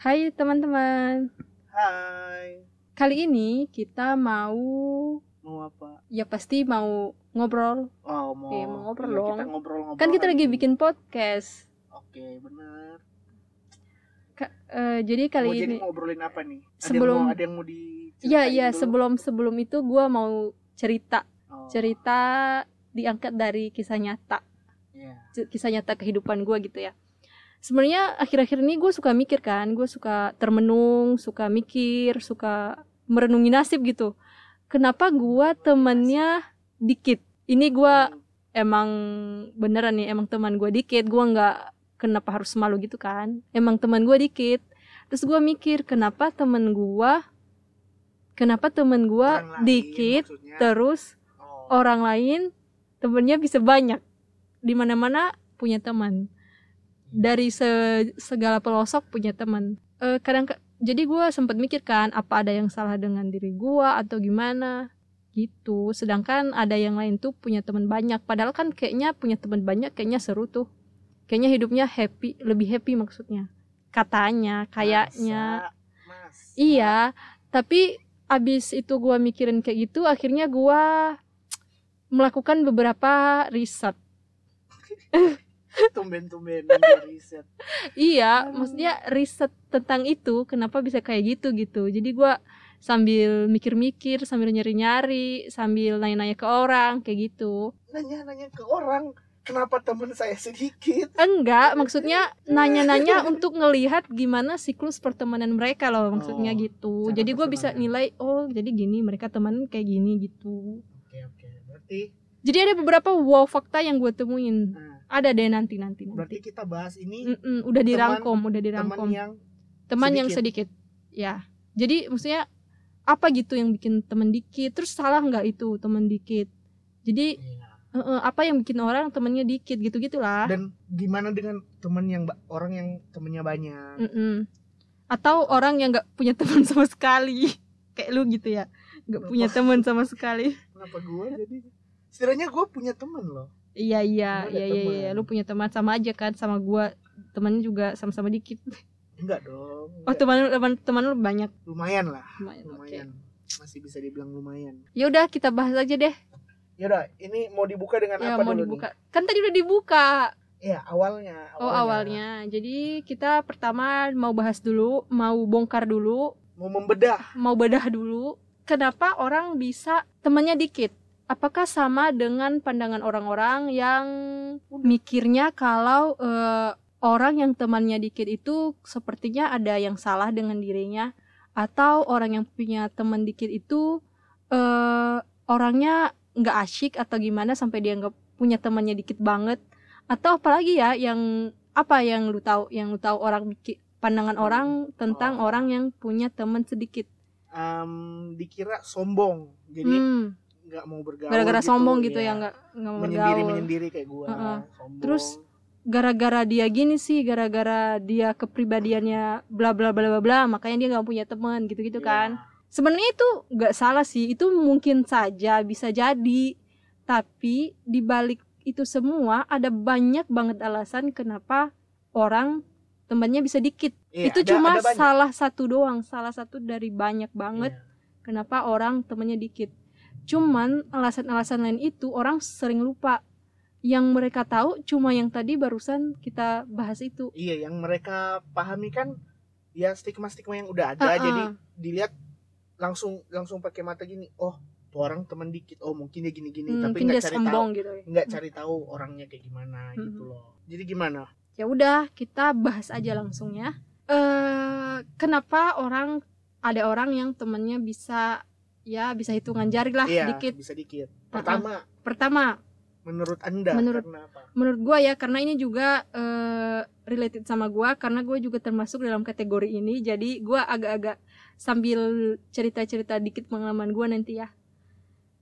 Hai teman-teman. Hai, Kali ini kita mau mau apa? ya pasti mau ngobrol. Oh, mau, Iya, mau ngobrol dong. Kita ngobrol-ngobrol. Kan kita lagi ini. bikin podcast. Oke, bener. Ka- eh, jadi kali mau ini jadi ngobrolin apa nih? Ada sebelum- yang mau, ada yang mau di Iya iya sebelum sebelum itu gua mau cerita oh, cerita diangkat dari kisah nyata Iya. c- kisah nyata kehidupan gua gitu ya. Sebenarnya akhir-akhir ini gue suka mikir kan, gue suka termenung, suka mikir, suka merenungi nasib gitu. Kenapa gua temennya dikit? Ini gua Hmm, emang beneran nih emang teman gue dikit gue nggak kenapa harus malu gitu kan emang teman gue dikit terus gue mikir kenapa temen gue kenapa temen gue dikit maksudnya. terus Oh, orang lain temennya bisa banyak di mana mana punya teman dari se- segala pelosok punya teman. Eh, kadang jadi gue sempat mikir kan apa ada yang salah dengan diri gue atau gimana? Gitu. Sedangkan ada yang lain tuh punya teman banyak. Padahal kan kayaknya punya teman banyak kayaknya seru tuh. Kayaknya hidupnya happy lebih happy maksudnya. Katanya kayaknya. masa, masa. iya. Tapi abis itu gue mikirin kayak gitu akhirnya gue melakukan beberapa riset Tumben-tumben riset. iya Hmm. maksudnya riset tentang itu kenapa bisa kayak gitu gitu jadi gua sambil mikir-mikir sambil nyari-nyari sambil nanya-nanya ke orang kayak gitu Nanya-nanya ke orang, kenapa teman saya sedikit? enggak maksudnya nanya-nanya untuk ngelihat gimana siklus pertemanan mereka loh maksudnya Oh, gitu jadi gua bisa nilai oh jadi gini mereka teman kayak gini gitu Oke, oke. Berarti jadi ada beberapa wow fakta yang gue temuin nah, ada deh nanti nanti berarti nanti kita bahas ini Mm-mm, udah dirangkum udah dirangkum. teman yang teman yang sedikit. ya. Jadi maksudnya apa gitu yang bikin teman dikit? Terus salah nggak itu teman dikit? Jadi eh, eh, apa yang bikin orang temannya dikit? Gitu gitulah dan gimana dengan teman yang orang yang temennya banyak? Mm-mm. atau orang yang nggak punya teman sama sekali? Kayak lu gitu ya. Nggak punya teman sama sekali. Kenapa gue jadi? Setidaknya gue punya teman loh iya iya ada iya iya iya. teman. lu punya teman sama aja kan sama gua. Temannya juga sama-sama dikit. Enggak dong oh teman teman teman lu banyak? Lumayan lah lumayan lumayan. Masih bisa dibilang lumayan. Ya udah kita bahas aja deh. Yaudah ini mau dibuka dengan ya apa mau dulu dibuka. kan tadi udah dibuka. Nih ya awalnya Oh awalnya, jadi kita pertama mau bahas dulu, mau bongkar dulu, mau membedah. Mau bedah dulu. Kenapa orang bisa temannya dikit? Apakah sama dengan pandangan orang-orang yang mikirnya kalau eh, orang yang temannya dikit itu sepertinya ada yang salah dengan dirinya, atau orang yang punya teman dikit itu eh, orangnya nggak asyik atau gimana sampai dia nggak punya temannya dikit banget? Atau apalagi ya yang apa yang lu tahu yang lu tahu orang pandangan orang tentang Oh. orang yang punya teman sedikit? Em, dikira sombong. Jadi Hmm, nggak mau bergaul gara-gara gitu, sombong gitu iya. ya nggak nggak mau menyendiri bergaul. menyendiri kayak gue Heeh. sombong Terus, gara-gara dia gini sih gara-gara dia kepribadiannya bla bla bla bla bla makanya dia nggak punya teman gitu-gitu Iya. kan sebenarnya itu nggak salah sih itu mungkin saja bisa jadi tapi di balik itu semua ada banyak banget alasan kenapa orang temannya bisa dikit Iya, itu ada- cuma ada banyak. salah satu doang salah satu dari banyak banget Iya. kenapa orang temennya dikit cuman alasan-alasan lain itu orang sering lupa yang mereka tahu cuma yang tadi barusan kita bahas itu Iya, yang mereka pahami kan ya stigma-stigma yang udah ada, Uh-uh. jadi dilihat langsung langsung pakai mata gini, oh tuh orang teman dikit, oh mungkin dia gini-gini, Hmm, tapi nggak cari tahu, gitu ya nggak cari tahu orangnya kayak gimana Hmm. gitu loh. Jadi gimana? ya udah kita bahas aja langsung ya eh kenapa orang ada orang yang temennya bisa ya bisa hitungan jari lah iya, dikit. bisa dikit. Pertama, pertama. Menurut anda Menurut- karena apa? menurut gua ya karena ini juga eh, related sama gua karena gue juga termasuk dalam kategori ini. Jadi gua agak-agak sambil cerita-cerita dikit pengalaman gua nanti ya.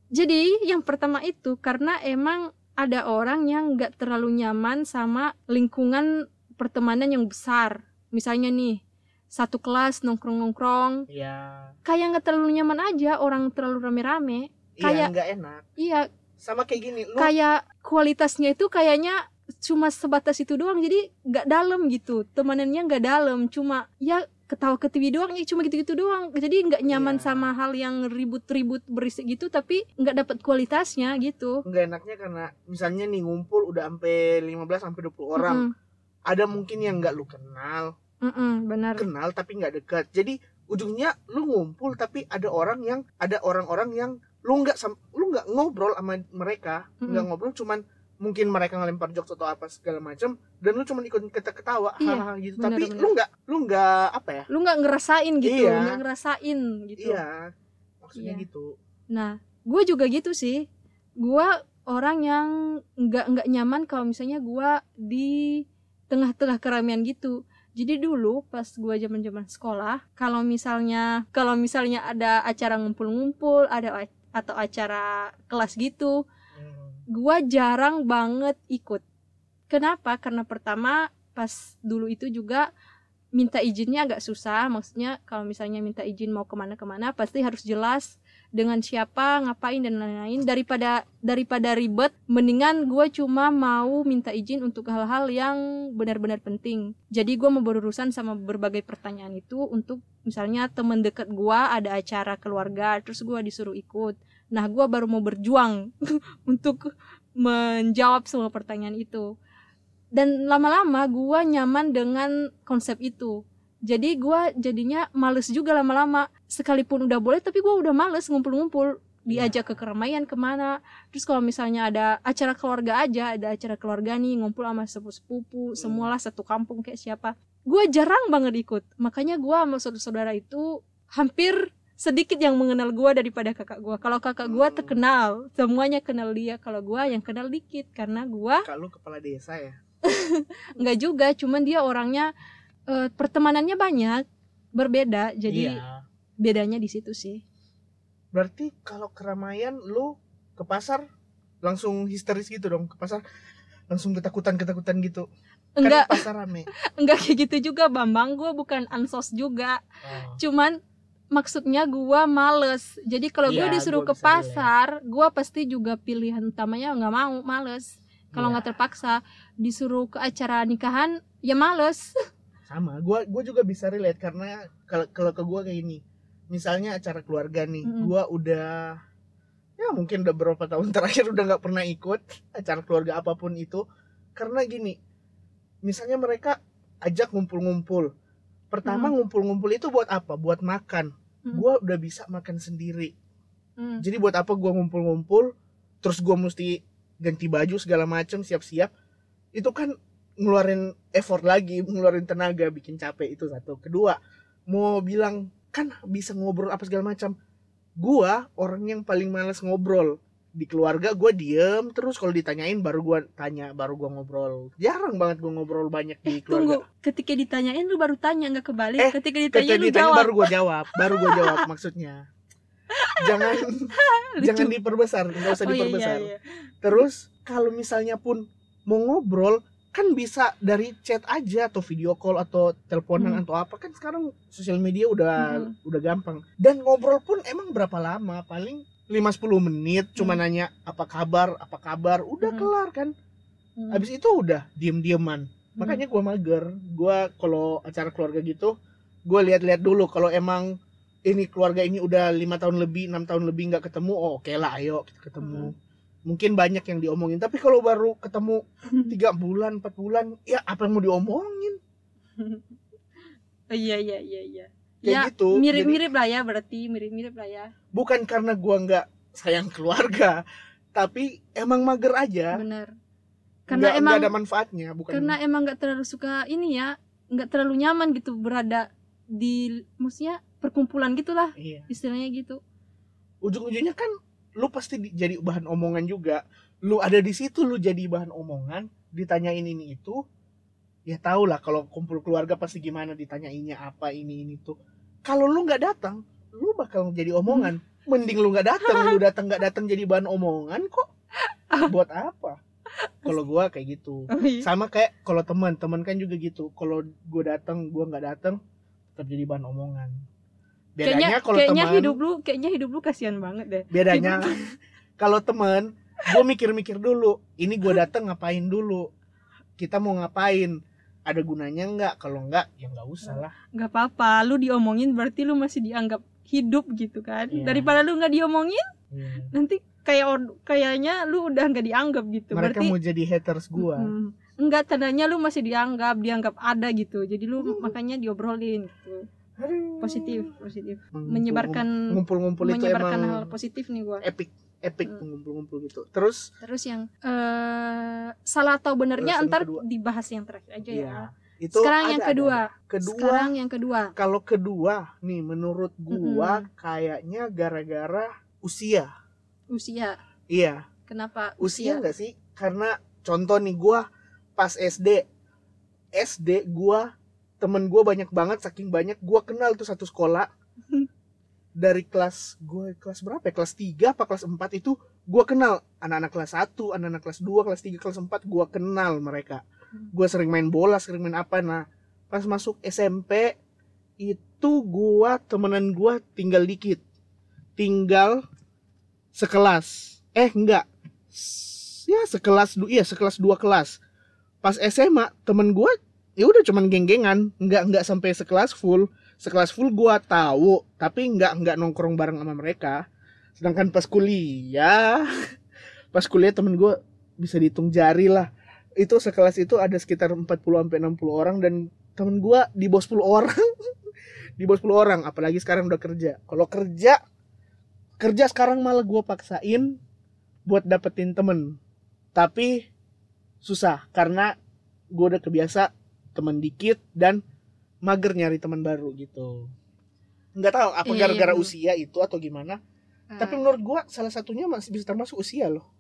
Jadi yang pertama itu karena emang ada orang yang nggak terlalu nyaman sama lingkungan pertemanan yang besar. Misalnya nih satu kelas nongkrong-nongkrong Iya. kayak nggak terlalu nyaman aja orang terlalu rame-rame Iya, Kayak- nggak enak. iya Sama kayak gini, lu kayak kualitasnya itu kayaknya cuma sebatas itu doang jadi nggak dalam gitu temanannya nggak dalam cuma ya ketawa ke TV doang ya cuma gitu-gitu doang jadi nggak nyaman Iya. sama hal yang ribut-ribut berisik gitu tapi nggak dapat kualitasnya gitu nggak enaknya karena misalnya nih ngumpul udah sampai 15 sampai 20 orang Mm-mm. ada mungkin yang nggak lu kenal Mm-mm, benar kenal tapi nggak dekat jadi ujungnya lu ngumpul tapi ada orang yang ada orang-orang yang lu nggak lu nggak ngobrol sama mereka nggak Mm-mm. ngobrol cuman mungkin mereka ngelempar jokes atau apa segala macam dan lu cuman ikut ketawa Iya, hahaha gitu bener, tapi bener. lu nggak lu nggak apa ya lu nggak ngerasain gitu Iya. nggak ngerasain gitu iya maksudnya Iya. gitu Nah, gue juga gitu sih. Gue orang yang nggak nggak nyaman kalau misalnya gue di tengah-tengah keramaian gitu. Jadi dulu pas gue zaman-zaman sekolah, kalau misalnya kalau misalnya ada acara ngumpul-ngumpul, ada atau acara kelas gitu, Hmm. gue jarang banget ikut. Kenapa? Karena pertama pas dulu itu juga minta izinnya agak susah. Maksudnya kalau misalnya minta izin mau ke mana-kemana pasti harus jelas dengan siapa, ngapain dan lain-lain. Daripada daripada ribet, mendingan gue cuma mau minta izin untuk hal-hal yang benar-benar penting. Jadi gue mau berurusan sama berbagai pertanyaan itu untuk misalnya temen deket gue ada acara keluarga, terus gue disuruh ikut. Nah, gue baru mau berjuang untuk menjawab semua pertanyaan itu. Dan lama-lama gue nyaman dengan konsep itu. Jadi gue jadinya males juga lama-lama. Sekalipun udah boleh, tapi gue udah males ngumpul-ngumpul. Diajak ke keramaian ke mana. Terus kalau misalnya ada acara keluarga aja, ada acara keluarga nih, ngumpul sama sepupu-sepupu, semualah satu kampung kayak siapa. Gue jarang banget ikut. Makanya gue sama saudara-saudara itu hampir sedikit yang mengenal gue daripada kakak gue. Kalau kakak gue Hmm. terkenal, semuanya kenal dia. Kalau gue yang kenal dikit, karena gue kalau kepala desa ya nggak juga cuman dia orangnya eh, pertemanannya banyak berbeda jadi Iya. Bedanya di situ sih. Berarti kalau keramaian lu ke pasar langsung histeris gitu dong ke pasar langsung ketakutan ketakutan gitu enggak. kan pasar rame. Enggak kayak gitu juga bambang gue bukan ansos juga. Cuman maksudnya gue males. Jadi kalau gue Iya, disuruh gua ke pasar gue pasti juga pilihan utamanya nggak mau males. Kalau Iya. nggak terpaksa disuruh ke acara nikahan ya males. Sama gua gua juga bisa relate karena kalau kalau ke gua kayak gini misalnya acara keluarga nih Mm-mm. gua udah ya mungkin udah beberapa tahun terakhir udah nggak pernah ikut acara keluarga apa pun itu karena gini misalnya mereka ajak ngumpul-ngumpul pertama ngumpul-ngumpul itu buat apa buat makan Mm. gua udah bisa makan sendiri Hmm. jadi buat apa gua ngumpul-ngumpul terus gua mesti ganti baju segala macem siap-siap itu kan ngeluarin effort lagi ngeluarin tenaga bikin capek itu satu kedua mau bilang kan bisa ngobrol apa segala macam. Gua orang yang paling males ngobrol. Di keluarga gua diem terus kalau ditanyain baru gua tanya baru gua ngobrol. Jarang banget gua ngobrol banyak di keluarga. tunggu. Ketika ditanyain lu baru tanya nggak kebalik. Eh, ketika Ketika ditanyain lu ditanya jawab. baru gua jawab baru gua jawab maksudnya. Jangan Lucu. jangan diperbesar nggak usah Oh, iya, diperbesar. iya, iya. Terus kalau misalnya pun mau ngobrol kan bisa dari chat aja atau video call atau teleponan Hmm. atau apa kan sekarang sosial media udah Hmm. udah gampang. Dan ngobrol pun emang berapa lama? Paling 5-10 menit cuma Hmm. nanya apa kabar, apa kabar, udah Hmm. kelar kan. Hmm. Habis itu udah diem-dieman. Hmm. Makanya gua mager. Gua kalau acara keluarga gitu, gua lihat-lihat dulu kalau emang ini keluarga ini udah lima tahun lebih, enam tahun lebih nggak ketemu, oh oke lah, ayo kita ketemu. Hmm. Mungkin banyak yang diomongin, tapi kalau baru ketemu tiga bulan, empat bulan, ya apa yang mau diomongin? Iya iya iya iya. Kayak Ya gitu. Mirip-mirip lah ya berarti mirip-mirip lah ya. bukan karena gua nggak sayang keluarga, tapi emang mager aja. Bener. Karena nggak, emang ada manfaatnya, bukan? karena emang nggak terlalu suka ini ya, nggak terlalu nyaman gitu berada di maksudnya perkumpulan gitulah Iya. istilahnya gitu. ujung-ujungnya kan lu pasti di- jadi bahan omongan juga. Lu ada di situ lu jadi bahan omongan ditanyain ini itu ya tau lah kalau kumpul keluarga pasti gimana ditanyainnya apa ini ini tuh. Kalau lu nggak datang lu bakal jadi omongan. Mending lu nggak datang lu datang nggak datang jadi bahan omongan kok. Buat apa? Kalau gua kayak gitu. Oh, iya. sama kayak kalau teman teman kan juga gitu. Kalau gua datang gua nggak datang tetap jadi bahan omongan bedanya kalau kayaknya teman hidup lu kayaknya hidup lu kasihan banget deh. bedanya kalau temen gue mikir-mikir dulu ini gue datang ngapain dulu kita mau ngapain ada gunanya nggak kalau nggak ya nggak usah lah nggak apa-apa lu diomongin berarti lu masih dianggap hidup gitu kan Iya. daripada lu nggak diomongin Iya. nanti kayak kayaknya lu udah nggak dianggap gitu mereka berarti mau jadi haters gua Mm, enggak tandanya lu masih dianggap dianggap ada gitu jadi lu Hmm. makanya diobrolin gitu. Positif positif. Menyebarkan ngumpul-ngumpul itu menyebarkan emang hal positif nih gua. epic epic Hmm. ngumpul-ngumpul gitu. Terus? Terus yang eh salah atau benernya ntar kedua. dibahas yang terakhir aja ya. Ya itu sekarang ada, yang kedua. ada. kedua sekarang yang kedua. kalau kedua nih menurut gua kayaknya gara-gara usia. Usia. Iya. Kenapa usia nggak sih? Karena contoh nih gua pas SD SD gua temen gua banyak banget saking banyak gua kenal tuh satu sekolah. Dari kelas gue kelas berapa ya? Kelas 3 apa kelas 4 itu gua kenal. Anak-anak kelas 1 anak-anak kelas 2 kelas 3 kelas 4 gua kenal mereka. Gua sering main bola sering main apa. Nah pas masuk SMP itu gua temenan gua tinggal dikit. Tinggal sekelas. Eh enggak. Ya sekelas du iya sekelas dua kelas. Pas SMA temen gua ya udah cuman geng-gengan nggak nggak sampai sekelas full. Sekelas full gua tahu tapi nggak nggak nongkrong bareng sama mereka. Sedangkan pas kuliah pas kuliah temen gua bisa dihitung jari lah. Itu sekelas itu ada sekitar 40 sampai 60 orang dan temen gua di bawah 10 orang. Di bawah 10 orang apalagi sekarang udah kerja. Kalau kerja kerja sekarang malah gua paksain buat dapetin temen. Tapi susah karena gue udah kebiasa temen dikit dan mager nyari teman baru gitu. Nggak tahu apa Iya, gara-gara iya. usia itu atau gimana. Eh, tapi menurut gua salah satunya masih bisa termasuk usia loh.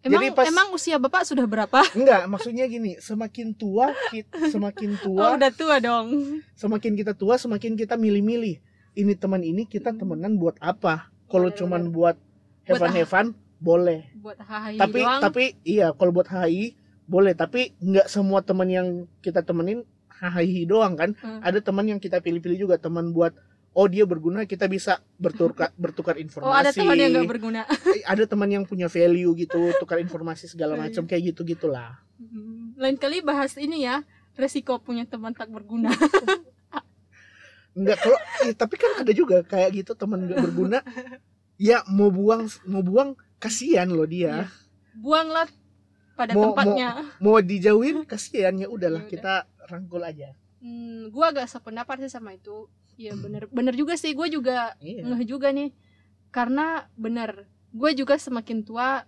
Emang jadi pas- emang usia bapak sudah berapa? Enggak maksudnya gini semakin tua kit- semakin oh tua udah tua dong. semakin kita tua semakin kita milih-milih. Ini teman ini kita Hmm. temenan buat apa? Kalau cuman buat Buat heaven heaven boleh. buat HI tapi doang. tapi iya kalau buat HI boleh tapi nggak semua teman yang kita temenin HI doang kan Hmm. ada teman yang kita pilih-pilih juga teman buat oh dia berguna kita bisa bertukar bertukar informasi oh ada teman yang nggak berguna Eh, ada teman yang punya value gitu tukar informasi segala Iya. macam kayak gitu gitulah Hmm, lain kali bahas ini ya resiko punya teman tak berguna nggak kalau eh, tapi kan ada juga kayak gitu teman nggak berguna ya mau buang mau buang kasihan loh dia Iya. buanglah pada Mau- tempatnya mau dijauhin kasihan ya udahlah Ya udah. kita rangkul aja Hmm, gua agak sependapat sih sama itu. Iya bener bener juga sih. Gue juga iya ngeh juga nih. Karena bener, gue juga semakin tua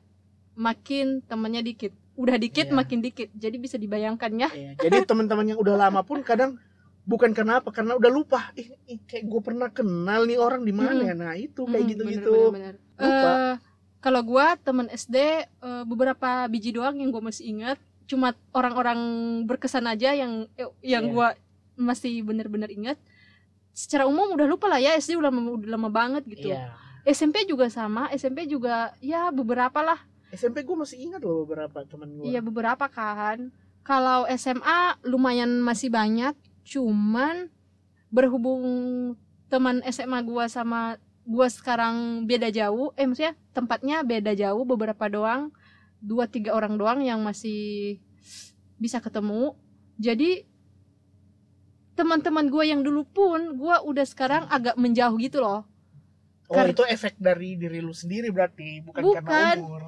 makin temennya dikit. Udah dikit Iya. makin dikit. Jadi bisa dibayangkan ya. Iya, jadi teman-teman yang udah lama pun kadang bukan karena apa karena udah lupa ih, ih, kayak gue pernah kenal nih orang di mana Mm-mm. ya nah itu kayak Mm, gitu-gitu bener, bener, bener. Lupa. Eh, kalau gua temen SD eh, beberapa biji doang yang gue masih ingat. Cuma orang-orang berkesan aja yang eh, yang Iya. gua masih bener-bener ingat. Secara umum udah lupa lah ya SD udah lama, udah lama banget gitu. Iya. SMP juga sama, SMP juga ya beberapa lah. SMP gue masih ingat loh beberapa teman gue Iya beberapa kan. Kalau SMA lumayan masih banyak, cuman berhubung teman SMA gua sama gua sekarang beda jauh, eh maksudnya tempatnya beda jauh beberapa doang, dua tiga orang doang yang masih bisa ketemu. Jadi teman-teman gua yang dulu pun gua udah sekarang agak menjauh gitu loh. oh Kar- itu efek dari diri lu sendiri berarti bukan, karena Bukan. umur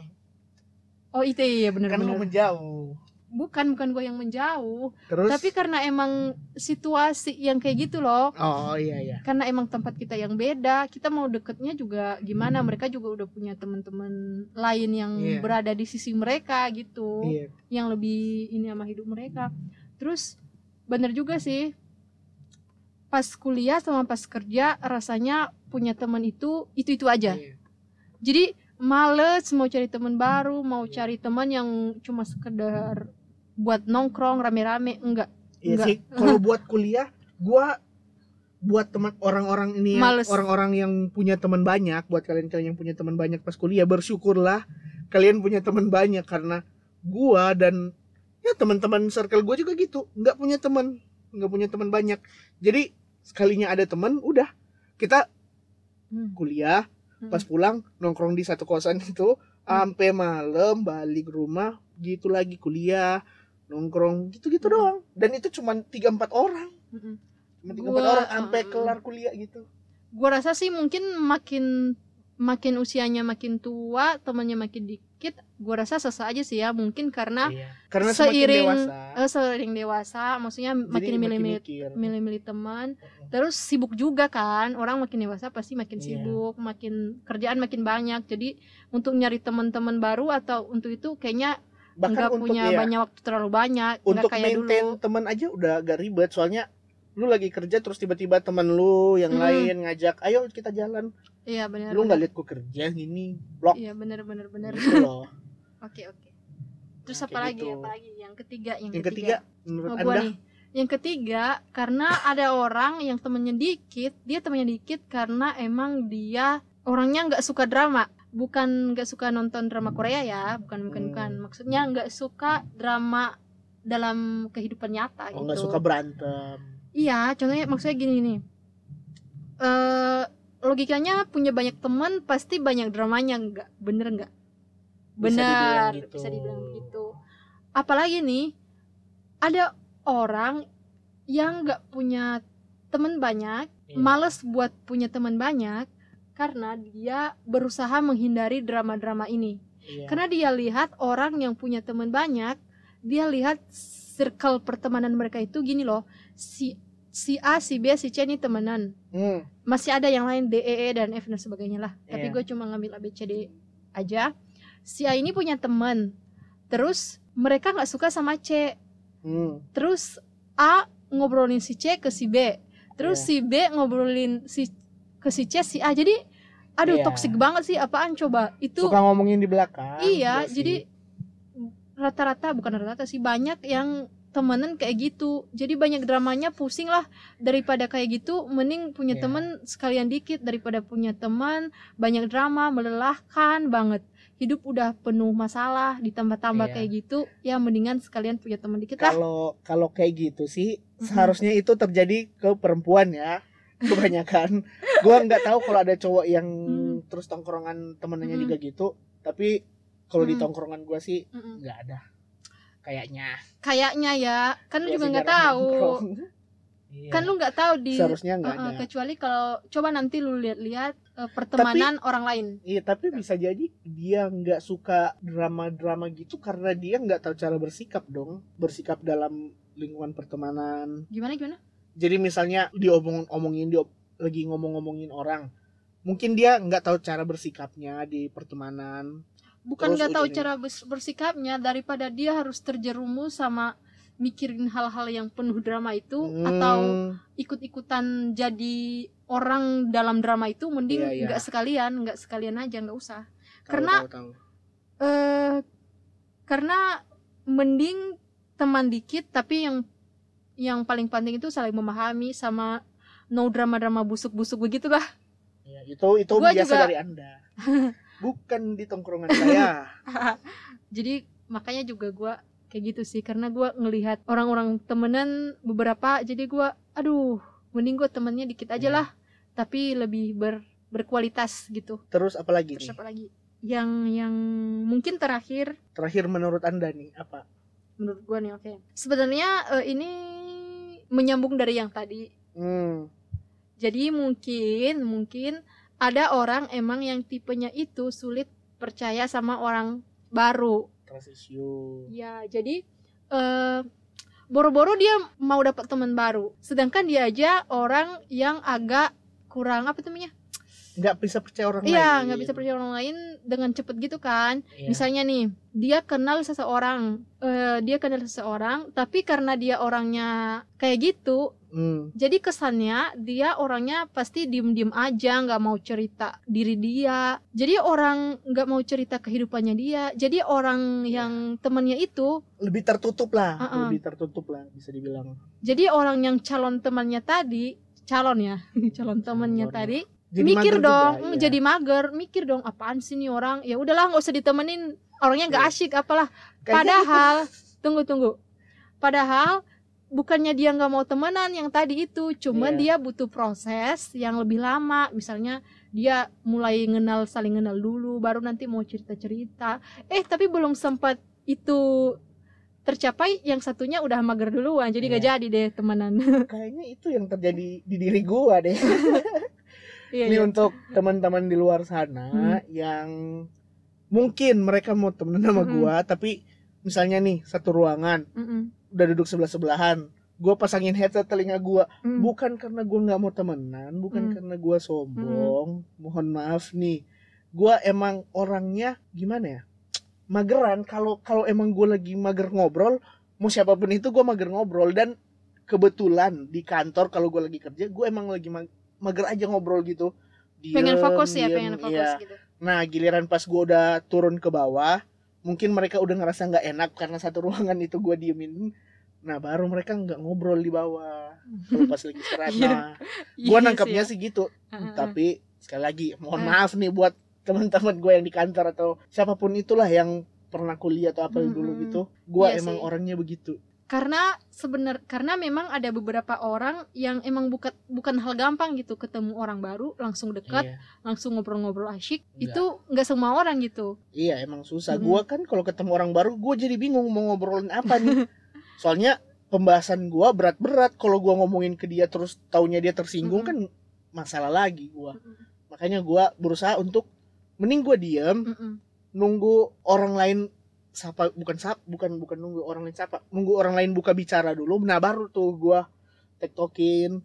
Oh itu iya kan lu menjauh Bukan bukan gua yang menjauh. terus Tapi karena emang situasi yang kayak gitu loh, oh iya iya karena emang tempat kita yang beda, kita mau deketnya juga gimana? Mereka juga udah punya teman-teman lain yang Iya. berada di sisi mereka gitu, iya yang lebih ini sama hidup mereka. Terus bener juga sih, pas kuliah sama pas kerja rasanya punya teman itu itu itu aja. iya. Jadi males mau cari teman baru, mau Iya. cari teman yang cuma sekedar buat nongkrong rame-rame enggak Iya Enggak. sih kalau buat kuliah gua buat teman orang-orang ini orang-orang yang punya teman banyak buat kalian-kalian yang punya teman banyak pas kuliah bersyukurlah kalian punya teman banyak karena gua dan ya teman-teman circle gua juga gitu nggak punya teman nggak punya teman banyak jadi sekalinya ada teman udah kita Hmm. kuliah Hmm. pas pulang nongkrong di satu kosan itu sampai malam balik rumah gitu lagi kuliah nongkrong gitu-gitu Hmm. doang. Dan itu cuma tiga empat orang cuma tiga empat orang sampai mm. kelar kuliah gitu. Gua rasa sih mungkin makin makin usianya makin tua temannya makin dikit gua rasa sesa aja sih ya. Mungkin karena Iya. karena semakin seiring dewasa. eh, seiring dewasa maksudnya jadi makin milih-milih milih-milih teman. Terus sibuk juga kan orang makin dewasa pasti makin Iya. sibuk makin kerjaan makin banyak. Jadi untuk nyari teman-teman baru atau untuk itu kayaknya bahkan nggak untuk punya iya, banyak waktu terlalu banyak untuk kayak maintain dulu teman aja udah agak ribet. Soalnya lu lagi kerja terus tiba-tiba teman lu yang Mm. lain ngajak ayo kita jalan. Iya benar lu nggak lihat gua kerja gini blok. Iya benar benar benar. Gitu loh. Oke oke. Terus Nah, apa lagi gitu. apa lagi? Yang ketiga yang, yang ketiga. menurut Oh, anda? nih. Yang ketiga, karena ada orang yang temennya dikit, dia temennya dikit karena emang dia orangnya nggak suka drama. Bukan nggak suka nonton drama Korea ya, bukan bukan Hmm. bukan. Maksudnya nggak suka drama dalam kehidupan nyata oh gitu. nggak suka berantem Iya, contohnya maksudnya gini nih. Eh logikanya punya banyak teman pasti banyak dramanya nggak bener nggak Bisa benar dibilang gitu. bisa dibilang begitu apalagi nih ada orang yang nggak punya teman banyak Iya. males buat punya teman banyak karena dia berusaha menghindari drama-drama ini. Iya. karena dia lihat orang yang punya teman banyak dia lihat circle pertemanan mereka itu gini loh. Si si A si B si C ini temenan. Hmm, masih ada yang lain D E E dan F dan sebagainya lah. Tapi Iya. gue cuma ngambil A B C D aja. Si A ini punya teman. Terus mereka nggak suka sama C. Hmm. terus A ngobrolin si C ke si B. Terus Iya. si B ngobrolin si ke si C si A. Jadi aduh Iya. toksik banget sih apaan coba itu suka ngomongin di belakang iya jadi rata-rata bukan rata-rata sih banyak yang temenan kayak gitu jadi banyak dramanya pusing lah daripada kayak gitu mending punya Iya. temen sekalian dikit daripada punya teman banyak drama melelahkan banget hidup udah penuh masalah ditambah-tambah Iya. kayak gitu ya mendingan sekalian punya teman dikit lah kalau kalau kayak gitu sih Mm-mm. seharusnya itu terjadi ke perempuan ya kebanyakan gua nggak tahu kalau ada cowok yang Hmm. terus tongkrongan temennya Mm-mm. juga gitu tapi kalau di Mm-mm. tongkrongan gua sih nggak ada kayaknya kayaknya ya kan lu juga nggak tahu. Iya. kan lu nggak tahu di seharusnya nggak Uh-uh, ada kecuali kalau coba nanti lu lihat-lihat uh, pertemanan orang lain Iya tapi bisa jadi dia nggak suka drama-drama gitu karena dia nggak tahu cara bersikap dong bersikap dalam lingkungan pertemanan gimana gimana jadi misalnya diomong-omongin dia lagi ngomong-ngomongin orang mungkin dia nggak tahu cara bersikapnya di pertemanan bukan nggak tahu cara bers- bersikapnya daripada dia harus terjerumus sama mikirin hal-hal yang penuh drama itu atau Hmm, ikut-ikutan jadi orang dalam drama itu mending Iya, iya. nggak sekalian nggak sekalian aja nggak usah tahu, karena- tahu, tahu. eh karena mending teman dikit tapi yang yang paling penting itu saling memahami sama no drama-drama busuk-busuk begitulah. Ya, itu itu Gua biasa juga- dari anda. Bukan di tongkrongan saya. Jadi makanya juga gua kayak gitu sih karena gua ngelihat orang-orang temenan beberapa jadi gua aduh mending gua temennya dikit aja Iya. lah tapi lebih ber berkualitas gitu. Terus apa lagi terus nih? apa lagi? Yang yang mungkin terakhir terakhir menurut anda nih apa? Menurut gua nih oke. Sebenarnya eh, ini menyambung dari yang tadi hmm, jadi mungkin mungkin ada orang emang yang tipenya itu sulit percaya sama orang baru trust issue Ya, jadi eh boro-boro dia mau dapat teman baru. Sedangkan dia aja orang yang agak kurang apa namanya? Nggak bisa percaya orang lain Iya, nggak bisa percaya orang lain dengan cepet gitu kan. Iya. Misalnya nih, dia kenal seseorang, eh dia kenal seseorang, tapi karena dia orangnya kayak gitu, Hmm, jadi kesannya dia orangnya pasti diem-diem aja, nggak mau cerita diri dia. Jadi orang nggak mau cerita kehidupannya dia. Jadi orang Iya. yang temannya itu lebih tertutup lah Uh-uh. lebih tertutup lah bisa dibilang Jadi orang yang calon temannya tadi, calon ya, calon temannya Calon. tadi, Jadi mikir mager dong, juga, "Hmm, iya. jadi mager, mikir dong apaan sih nih orang? Ya udahlah nggak usah ditemenin, orangnya nggak Iya. asyik apalah. Kayaknya Padahal, tunggu tunggu, padahal bukannya dia nggak mau temenan yang tadi itu, cuman Iya. dia butuh proses yang lebih lama. Misalnya dia mulai ngenal saling kenal dulu, baru nanti mau cerita cerita. Eh tapi belum sempat itu tercapai yang satunya udah mager duluan jadi gak Iya. jadi deh temenan kayaknya itu yang terjadi di diri gua deh iya, ini iya. untuk teman-teman di luar sana Hmm. yang mungkin mereka mau temenan sama Mm-mm. gua tapi misalnya nih satu ruangan Mm-mm. udah duduk sebelah sebelahan gua pasangin headset telinga gua Mm. bukan karena gua nggak mau temenan bukan Hmm. karena gua sombong mohon maaf nih gua emang orangnya gimana ya mageran kalau kalau emang gua lagi mager ngobrol mau siapa pun itu gua mager ngobrol dan kebetulan di kantor kalau gua lagi kerja gua emang lagi mag- mager aja ngobrol gitu. Pengen Diem, fokus ya diem, pengen fokus iya. gitu. Nah giliran pas gua udah turun ke bawah mungkin mereka udah ngerasa nggak enak karena satu ruangan itu gua diemin. Nah baru mereka nggak ngobrol di bawah. Kalau pas lagi istirahat Iya. nah gua Iya nangkapnya sih gitu. ya. Tapi sekali lagi mohon maaf nih buat teman-teman gue yang di kantor atau siapa pun itulah yang pernah kuliah atau apa dulu gitu. Gue Iya emang sih. orangnya begitu karena sebenar karena memang ada beberapa orang yang emang bukan bukan hal gampang gitu ketemu orang baru langsung dekat iya. langsung ngobrol-ngobrol asyik Enggak. itu nggak semua orang gitu iya emang susah Mm-mm. Gua kan kalau ketemu orang baru gue jadi bingung mau ngobrolin apa nih soalnya pembahasan gua berat-berat kalau gua ngomongin ke dia terus taunya dia tersinggung Mm-mm. kan masalah lagi gua makanya gua berusaha untuk mending gua diem Mm-mm. nunggu orang lain sapa bukan sap bukan bukan nunggu orang lain sapa. Nunggu orang lain buka bicara dulu nah baru tuh gua. Tektokin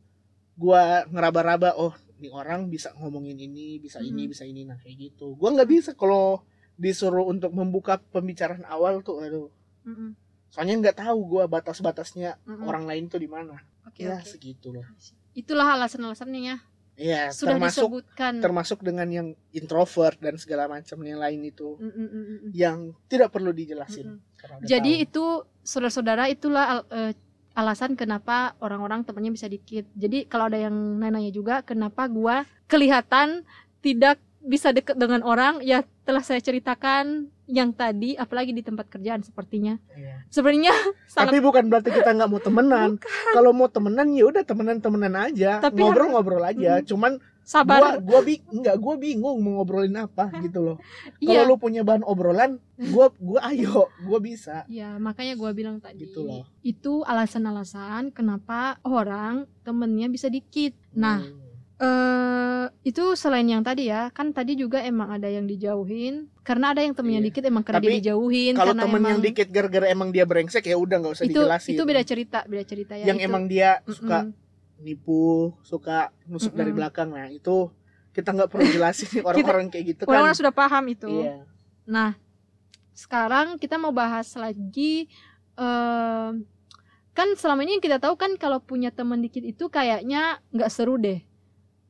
gua ngeraba-raba oh ini orang bisa ngomongin ini bisa ini Mhm. bisa ini. Nah kayak gitu. Gua nggak bisa kalau disuruh untuk membuka pembicaraan awal tuh aduh. Mm-mm. soalnya nggak tahu gua batas-batasnya Mm-mm. orang lain tuh di mana. Oke ya oke. segitu loh. Itulah alasan-alasannya ya Iya sudah termasuk disebutkan termasuk dengan yang introvert dan segala macam yang lain itu Mm, mm, mm, mm, mm. yang tidak perlu dijelasin Mm, mm. jadi tahu. itu saudara-saudara itulah al- eh, alasan kenapa orang-orang temannya bisa dikit jadi kalau ada yang nanya juga kenapa gua kelihatan tidak bisa deket dengan orang ya telah saya ceritakan yang tadi apalagi di tempat kerjaan sepertinya Iya. sebenarnya sangat Tapi bukan berarti kita nggak mau temenan. Kalau mau temenan ya udah temenan-temenan aja, Tapi ngobrol-ngobrol aja. Mm. Cuman gua sabar gua bi enggak gua bingung mau ngobrolin apa gitu loh. iya Kalau lu punya bahan obrolan, gua gua ayo, gua bisa. Ya, makanya gua bilang tadi. Gitu loh. Itu alasan-alasan kenapa orang temennya bisa dikit. Nah, Hmm. Eh itu selain yang tadi ya, kan tadi juga emang ada yang dijauhin. Karena ada yang temennya Iya. dikit emang karena Tapi dia dijauhin. kalau temen yang emang- dikit gara-gara emang dia brengsek ya udah nggak usah itu dijelasin. itu beda cerita, beda cerita ya. yang itu. emang dia suka nipu, suka nusuk dari Mm-mm. belakang. Nah, itu kita nggak perlu jelasin orang-orang kayak gitu kan. orang-orang sudah paham itu. Iya. Nah, sekarang kita mau bahas lagi eh kan selama ini yang kita tahu kan kalau punya teman dikit itu kayaknya nggak seru deh.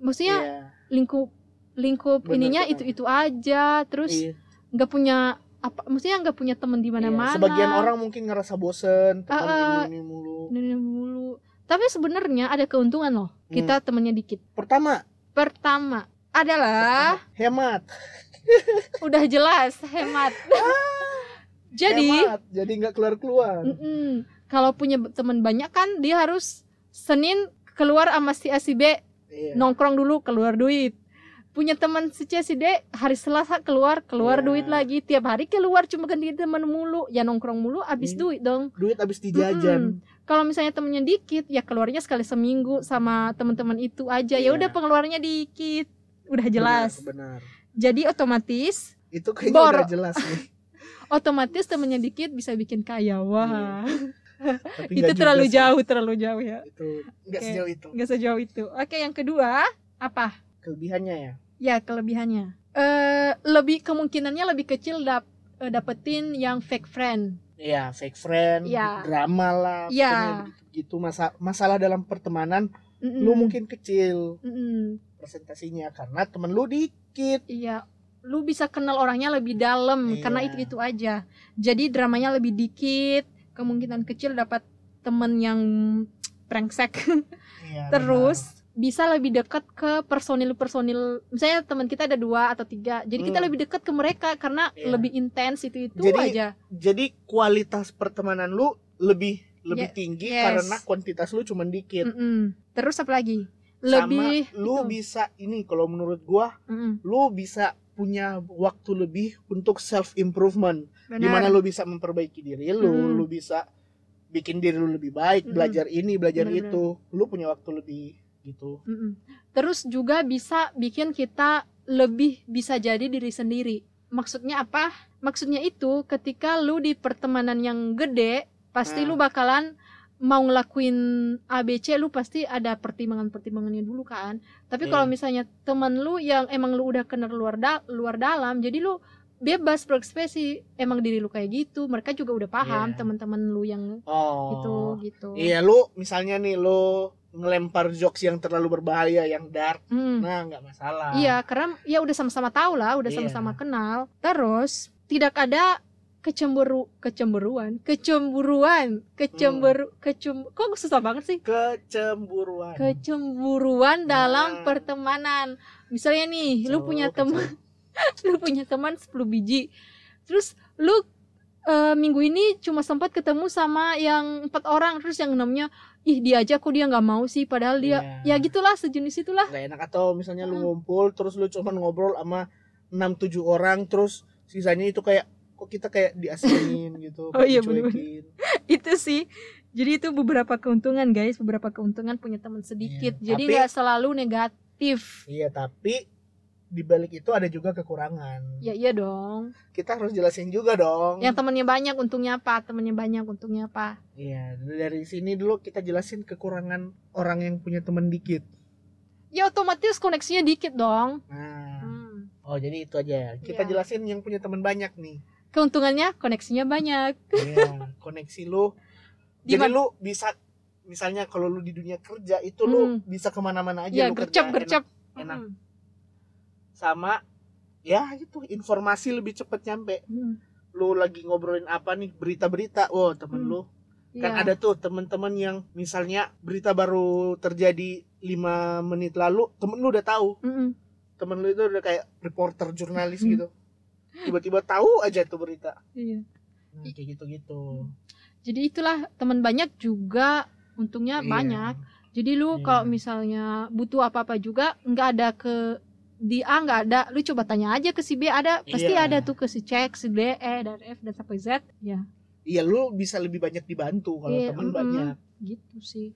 Maksudnya Iya. lingkup lingkup Bener, ininya itu itu aja terus Iya. nggak punya apa maksudnya nggak punya teman di Iya, mana-mana Sebagian orang mungkin ngerasa bosen, Ah, ah. ini, ini mulu. Ini mulu tapi sebenarnya ada keuntungan loh Hmm. kita temennya dikit Pertama, pertama adalah hemat. udah jelas hemat jadi Hemat, jadi nggak keluar-keluar. kalau punya teman banyak kan dia harus Senin keluar sama si A si B Iya. nongkrong dulu keluar duit punya teman si C si D hari Selasa keluar keluar Iya. duit lagi tiap hari keluar cuma ganti teman mulu ya nongkrong mulu habis Iya. duit dong Duit habis dijajan. kalau misalnya temennya dikit ya keluarnya sekali seminggu sama teman-teman itu aja ya Iya. udah pengeluarannya dikit udah jelas Benar, benar. jadi otomatis Itu kayaknya Bor. udah jelas nih. otomatis temennya dikit bisa bikin kaya wah Tapi itu terlalu sih. jauh terlalu jauh ya Itu nggak Oke. sejauh itu. nggak sejauh itu oke yang kedua apa Kelebihannya ya. ya kelebihannya eh lebih kemungkinannya lebih kecil dap eh, dapetin yang fake friend Iya, fake friend, Iya. drama lah, Iya. begitu masa masalah dalam pertemanan Mm-mm. lu mungkin kecil Mm-mm. presentasinya karena temen lu dikit. Iya, lu bisa kenal orangnya lebih dalam Iya. karena itu itu aja. Jadi dramanya lebih dikit, kemungkinan kecil dapat temen yang brengsek. Iya, Terus bisa lebih dekat ke personil-personil. Misalnya teman kita ada dua atau tiga, jadi kita Hmm. lebih dekat ke mereka karena Iya. lebih intens itu itu Jadi, aja. benar. jadi kualitas pertemanan lu lebih lebih Ye- tinggi yes. karena kuantitas lu cuma dikit. Mm-mm. Terus apa lagi? Lebih Sama lu itu. bisa ini kalau menurut gua Mm-mm. lu bisa punya waktu lebih untuk self improvement Gimana lu bisa memperbaiki diri lu, Hmm. lu bisa bikin diri lu lebih baik, Mm-mm. belajar ini, belajar Bener-bener. itu. Lu punya waktu lebih gitu. Mm-mm. Terus juga bisa bikin kita lebih bisa jadi diri sendiri. Maksudnya apa? Maksudnya itu ketika lu di pertemanan yang gede, pasti Nah. lu bakalan mau ngelakuin ABC lu pasti ada pertimbangan-pertimbangannya dulu kan. Tapi kalau Iya. misalnya teman lu yang emang lu udah kenal luar da- luar dalam, jadi lu bebas berekspresi emang diri lu kayak gitu. Mereka juga udah paham Iya. teman-teman lu yang Oh. gitu gitu. Iya, lu misalnya nih lu ngelempar jokes yang terlalu berbahaya, yang dark. Hmm. Nah, nggak masalah. Iya, karena ya udah sama-sama tahu lah, udah Iya. sama-sama kenal. Terus tidak ada kecemburu kecemburuan, kecemburuan, kecemberu kecem kok susah banget sih? Kecemburuan. Kecemburuan dalam Nah. pertemanan. Misalnya nih, lu Cowok punya kecem- teman lu punya teman 10 biji. Terus lu eh, minggu ini cuma sempat ketemu sama yang empat orang terus yang enamnya ih dia aja kok dia nggak mau sih padahal dia Iya. ya gitulah sejenis itulah. Gak enak. Atau misalnya lu ngumpul terus lu cuman ngobrol sama 6 7 orang terus sisanya itu kayak kok kita kayak diasingin gitu, Oh iya, dicuekin. itu sih. Jadi itu beberapa keuntungan guys. Beberapa keuntungan punya teman sedikit. Iya, jadi nggak selalu negatif. Iya, tapi di balik itu ada juga kekurangan. ya iya dong Kita harus jelasin juga dong. yang temannya banyak untungnya apa temannya banyak untungnya apa Iya, dari sini dulu kita jelasin kekurangan orang yang punya teman dikit. ya otomatis koneksinya dikit dong Nah, Hmm. oh jadi itu aja. Kita Iya. jelasin yang punya teman banyak nih. keuntungannya koneksinya banyak Iya, koneksi lu. Di Jadi lu bisa misalnya kalau lu di dunia kerja itu lu Hmm. bisa ke mana-mana aja ya lu gercep kerja gercep enak, enak. Hmm. Sama ya gitu informasi lebih cepet nyampe Hmm. lu lagi ngobrolin apa nih berita-berita wow temen Hmm. lu kan Iya. ada tuh temen-temen yang misalnya berita baru terjadi lima menit lalu temen lu udah tahu Mm-mm. temen lu itu udah kayak reporter jurnalis Hmm. gitu tiba-tiba tahu aja tuh berita Iya. nah, kayak gitu-gitu jadi itulah teman banyak juga untungnya Iya. banyak Jadi lu Iya. kalau misalnya butuh apa-apa juga nggak ada ke di A nggak ada, lu coba tanya aja ke si B ada, pasti Iya. ada tuh ke si C, si D, E dan F dan sampai Z. Ya, iya lu bisa lebih banyak dibantu kalau Iya, temen mm-mm. banyak gitu sih.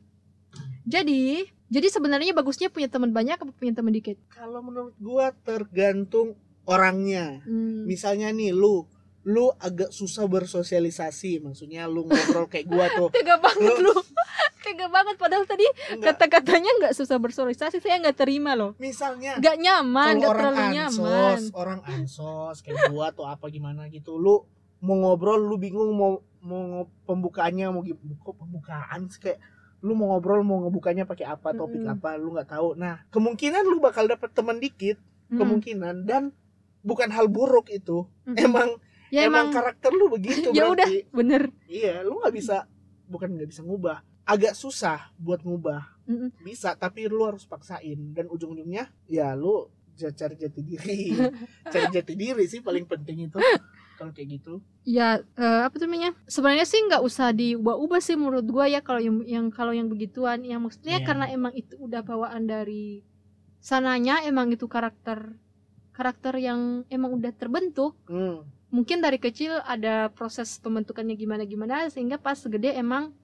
Jadi, jadi sebenarnya bagusnya punya teman banyak apa punya teman dikit? kalau menurut gua tergantung orangnya Hmm. misalnya nih lu lu agak susah bersosialisasi maksudnya lu ngobrol kayak gua tuh Tega banget Lu- lu. Tega banget padahal tadi kata-katanya nggak susah bersosialisasi, saya nggak terima loh. misalnya Nggak nyaman, nggak terlalu ansos nyaman. orang ansos kayak gua tuh apa gimana gitu lu mau ngobrol lu bingung mau mau pembukaannya mau gimana kok pembukaan sih kayak lu mau ngobrol mau ngebukanya pakai apa topik Mm-mm. apa lu nggak tahu nah kemungkinan lu bakal dapet teman dikit Hmm. kemungkinan dan bukan hal buruk itu Mm-mm. emang ya emang, emang, karakter lu begitu Ya berarti bener. iya lu nggak bisa bukan nggak bisa ngubah agak susah buat ngubah Mm-mm. bisa tapi lu harus paksain dan ujung-ujungnya ya lu cari jati diri cari jati diri sih paling penting itu kalau kayak gitu Ya eh, apa tuh namanya? Sebenarnya sih nggak usah diubah-ubah sih menurut gua ya kalau yang yang kalau yang begituan, yang maksudnya Iya. karena emang itu udah bawaan dari sananya emang itu karakter karakter yang emang udah terbentuk. hmm. Mungkin dari kecil ada proses pembentukannya gimana-gimana sehingga pas gede emang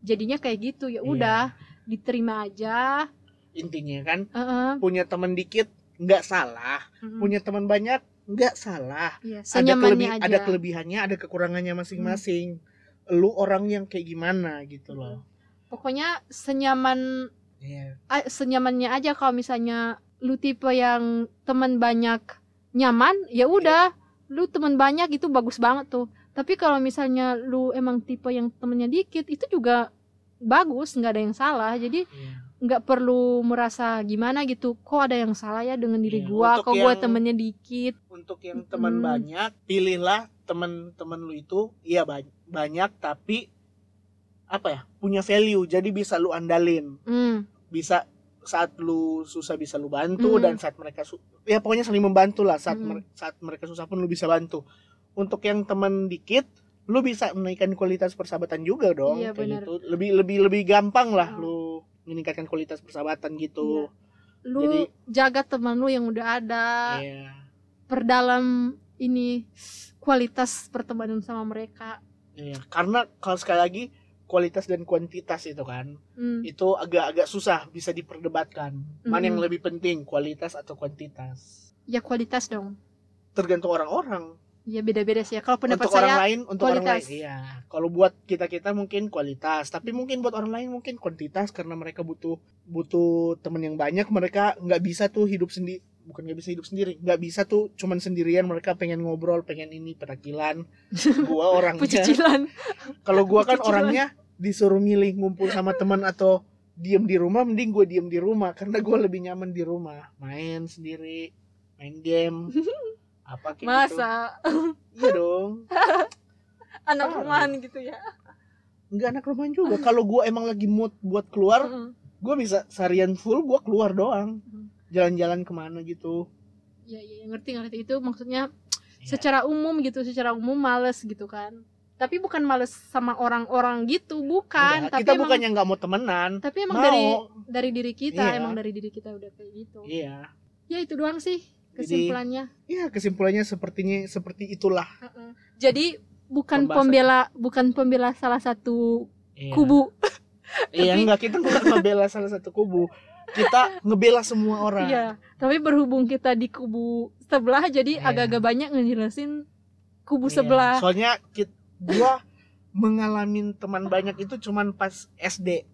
jadinya kayak gitu ya Iya. udah diterima aja. intinya kan Heeh. punya teman dikit nggak salah Mm-mm. punya teman banyak nggak salah Iya, ada senyamannya kelebi- aja. ada kelebihannya ada kekurangannya masing-masing lu orang yang kayak gimana gitu loh Pokoknya senyaman Iya. a- senyamannya aja kalau misalnya lu tipe yang teman banyak nyaman ya udah lu teman banyak itu bagus banget tuh tapi kalau misalnya lu emang tipe yang temennya dikit itu juga bagus nggak ada yang salah jadi Iya. nggak perlu merasa gimana gitu kok ada yang salah ya dengan diri Iya, gua untuk kok gua yang- temennya dikit untuk yang teman Mm. banyak pilihlah teman-teman lu itu iya ba- banyak tapi apa ya punya value jadi bisa lu andalin hmm. bisa saat lu susah bisa lu bantu Mm. dan saat mereka su- ya pokoknya saling membantu lah saat Mm. mer- saat mereka susah pun lu bisa bantu untuk yang teman dikit lu bisa menaikkan kualitas persahabatan juga dong Iya, kayak gitu lebih lebih lebih gampang lah Mm. lu meningkatkan kualitas persahabatan gitu lu Jadi- jaga teman lu yang udah ada Iya. perdalam ini kualitas pertemanan sama mereka Iya, karena kalau sekali lagi kualitas dan kuantitas itu kan Hmm. itu agak-agak susah bisa diperdebatkan. Mana yang Mm-mm. lebih penting, kualitas atau kuantitas? ya kualitas dong Tergantung orang-orang. ya beda-beda sih ya kalau pendapat untuk orang saya lain, untuk orang kualitas. lain, iya. Kalau buat kita kita mungkin kualitas, tapi mungkin buat orang lain mungkin kuantitas karena mereka butuh butuh teman yang banyak. Mereka nggak bisa tuh hidup sendiri, bukan nggak bisa hidup sendiri, nggak bisa tuh cuman sendirian. Mereka pengen ngobrol, pengen ini petakilan. Gua orangnya, kalau gua kan orangnya disuruh milih ngumpul sama teman atau diem di rumah, mending gue diem di rumah karena gua lebih nyaman di rumah, main sendiri, main game, apa kayak gitu. masa Iya dong. anak Parah. rumahan gitu ya Enggak anak rumahan juga. Kalau gua emang lagi mood buat keluar, Mm-mm. gua bisa seharian full gua keluar doang. Hmm. Jalan-jalan ke mana gitu. ya ya ngerti ngerti itu maksudnya Iya. secara umum gitu secara umum males gitu kan tapi bukan males sama orang-orang gitu bukan Enggak, tapi kita emang bukannya nggak mau temenan. tapi emang mau. dari dari diri kita Iya. emang dari diri kita udah kayak gitu Iya. ya itu doang sih Jadi- kesimpulannya Iya, kesimpulannya sepertinya seperti itulah. Heeh. jadi bukan Pembahasan. pembela bukan pembela salah satu Iya. kubu Iya, enggak kita bukan ngebela salah satu kubu. Kita ngebela semua orang. Iya, tapi berhubung kita di kubu sebelah jadi Iya. agak-agak banyak ngejelasin kubu Iya. sebelah. Soalnya kit, gua mengalami teman banyak itu cuman pas SD.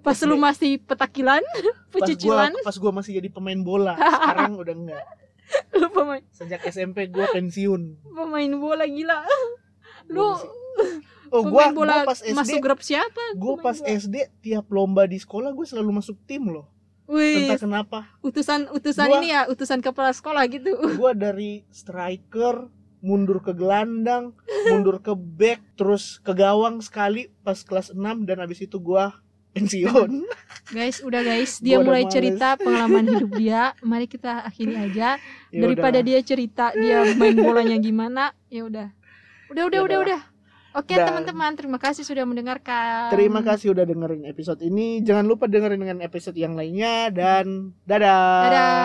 Pas lu masih petakilan, Pas gua pecicilan, pas gua masih jadi pemain bola. Sekarang udah enggak. lu pemain, Sejak SMP gua pensiun. pemain bola gila. Gua Lu Oh, gua, bola gua pas SD masuk grup siapa? gue Pemain pas bola. SD tiap lomba di sekolah gue selalu masuk tim loh Wih, entah kenapa utusan utusan Gua- ini ya, utusan kepala sekolah gitu. gue dari striker mundur ke gelandang mundur ke back terus ke gawang sekali pas kelas 6 dan habis itu gue pensiun Guys, udah guys, dia Gua mulai cerita pengalaman hidup dia. Mari kita akhiri aja Ya daripada udah. dia cerita dia main bolanya gimana. Ya udah. Udah, udah, Ya udah, udah. udah. Oke, Dan- teman-teman, terima kasih sudah mendengarkan. terima kasih udah dengerin episode ini jangan lupa dengerin dengan episode yang lainnya dan dadah Dadah.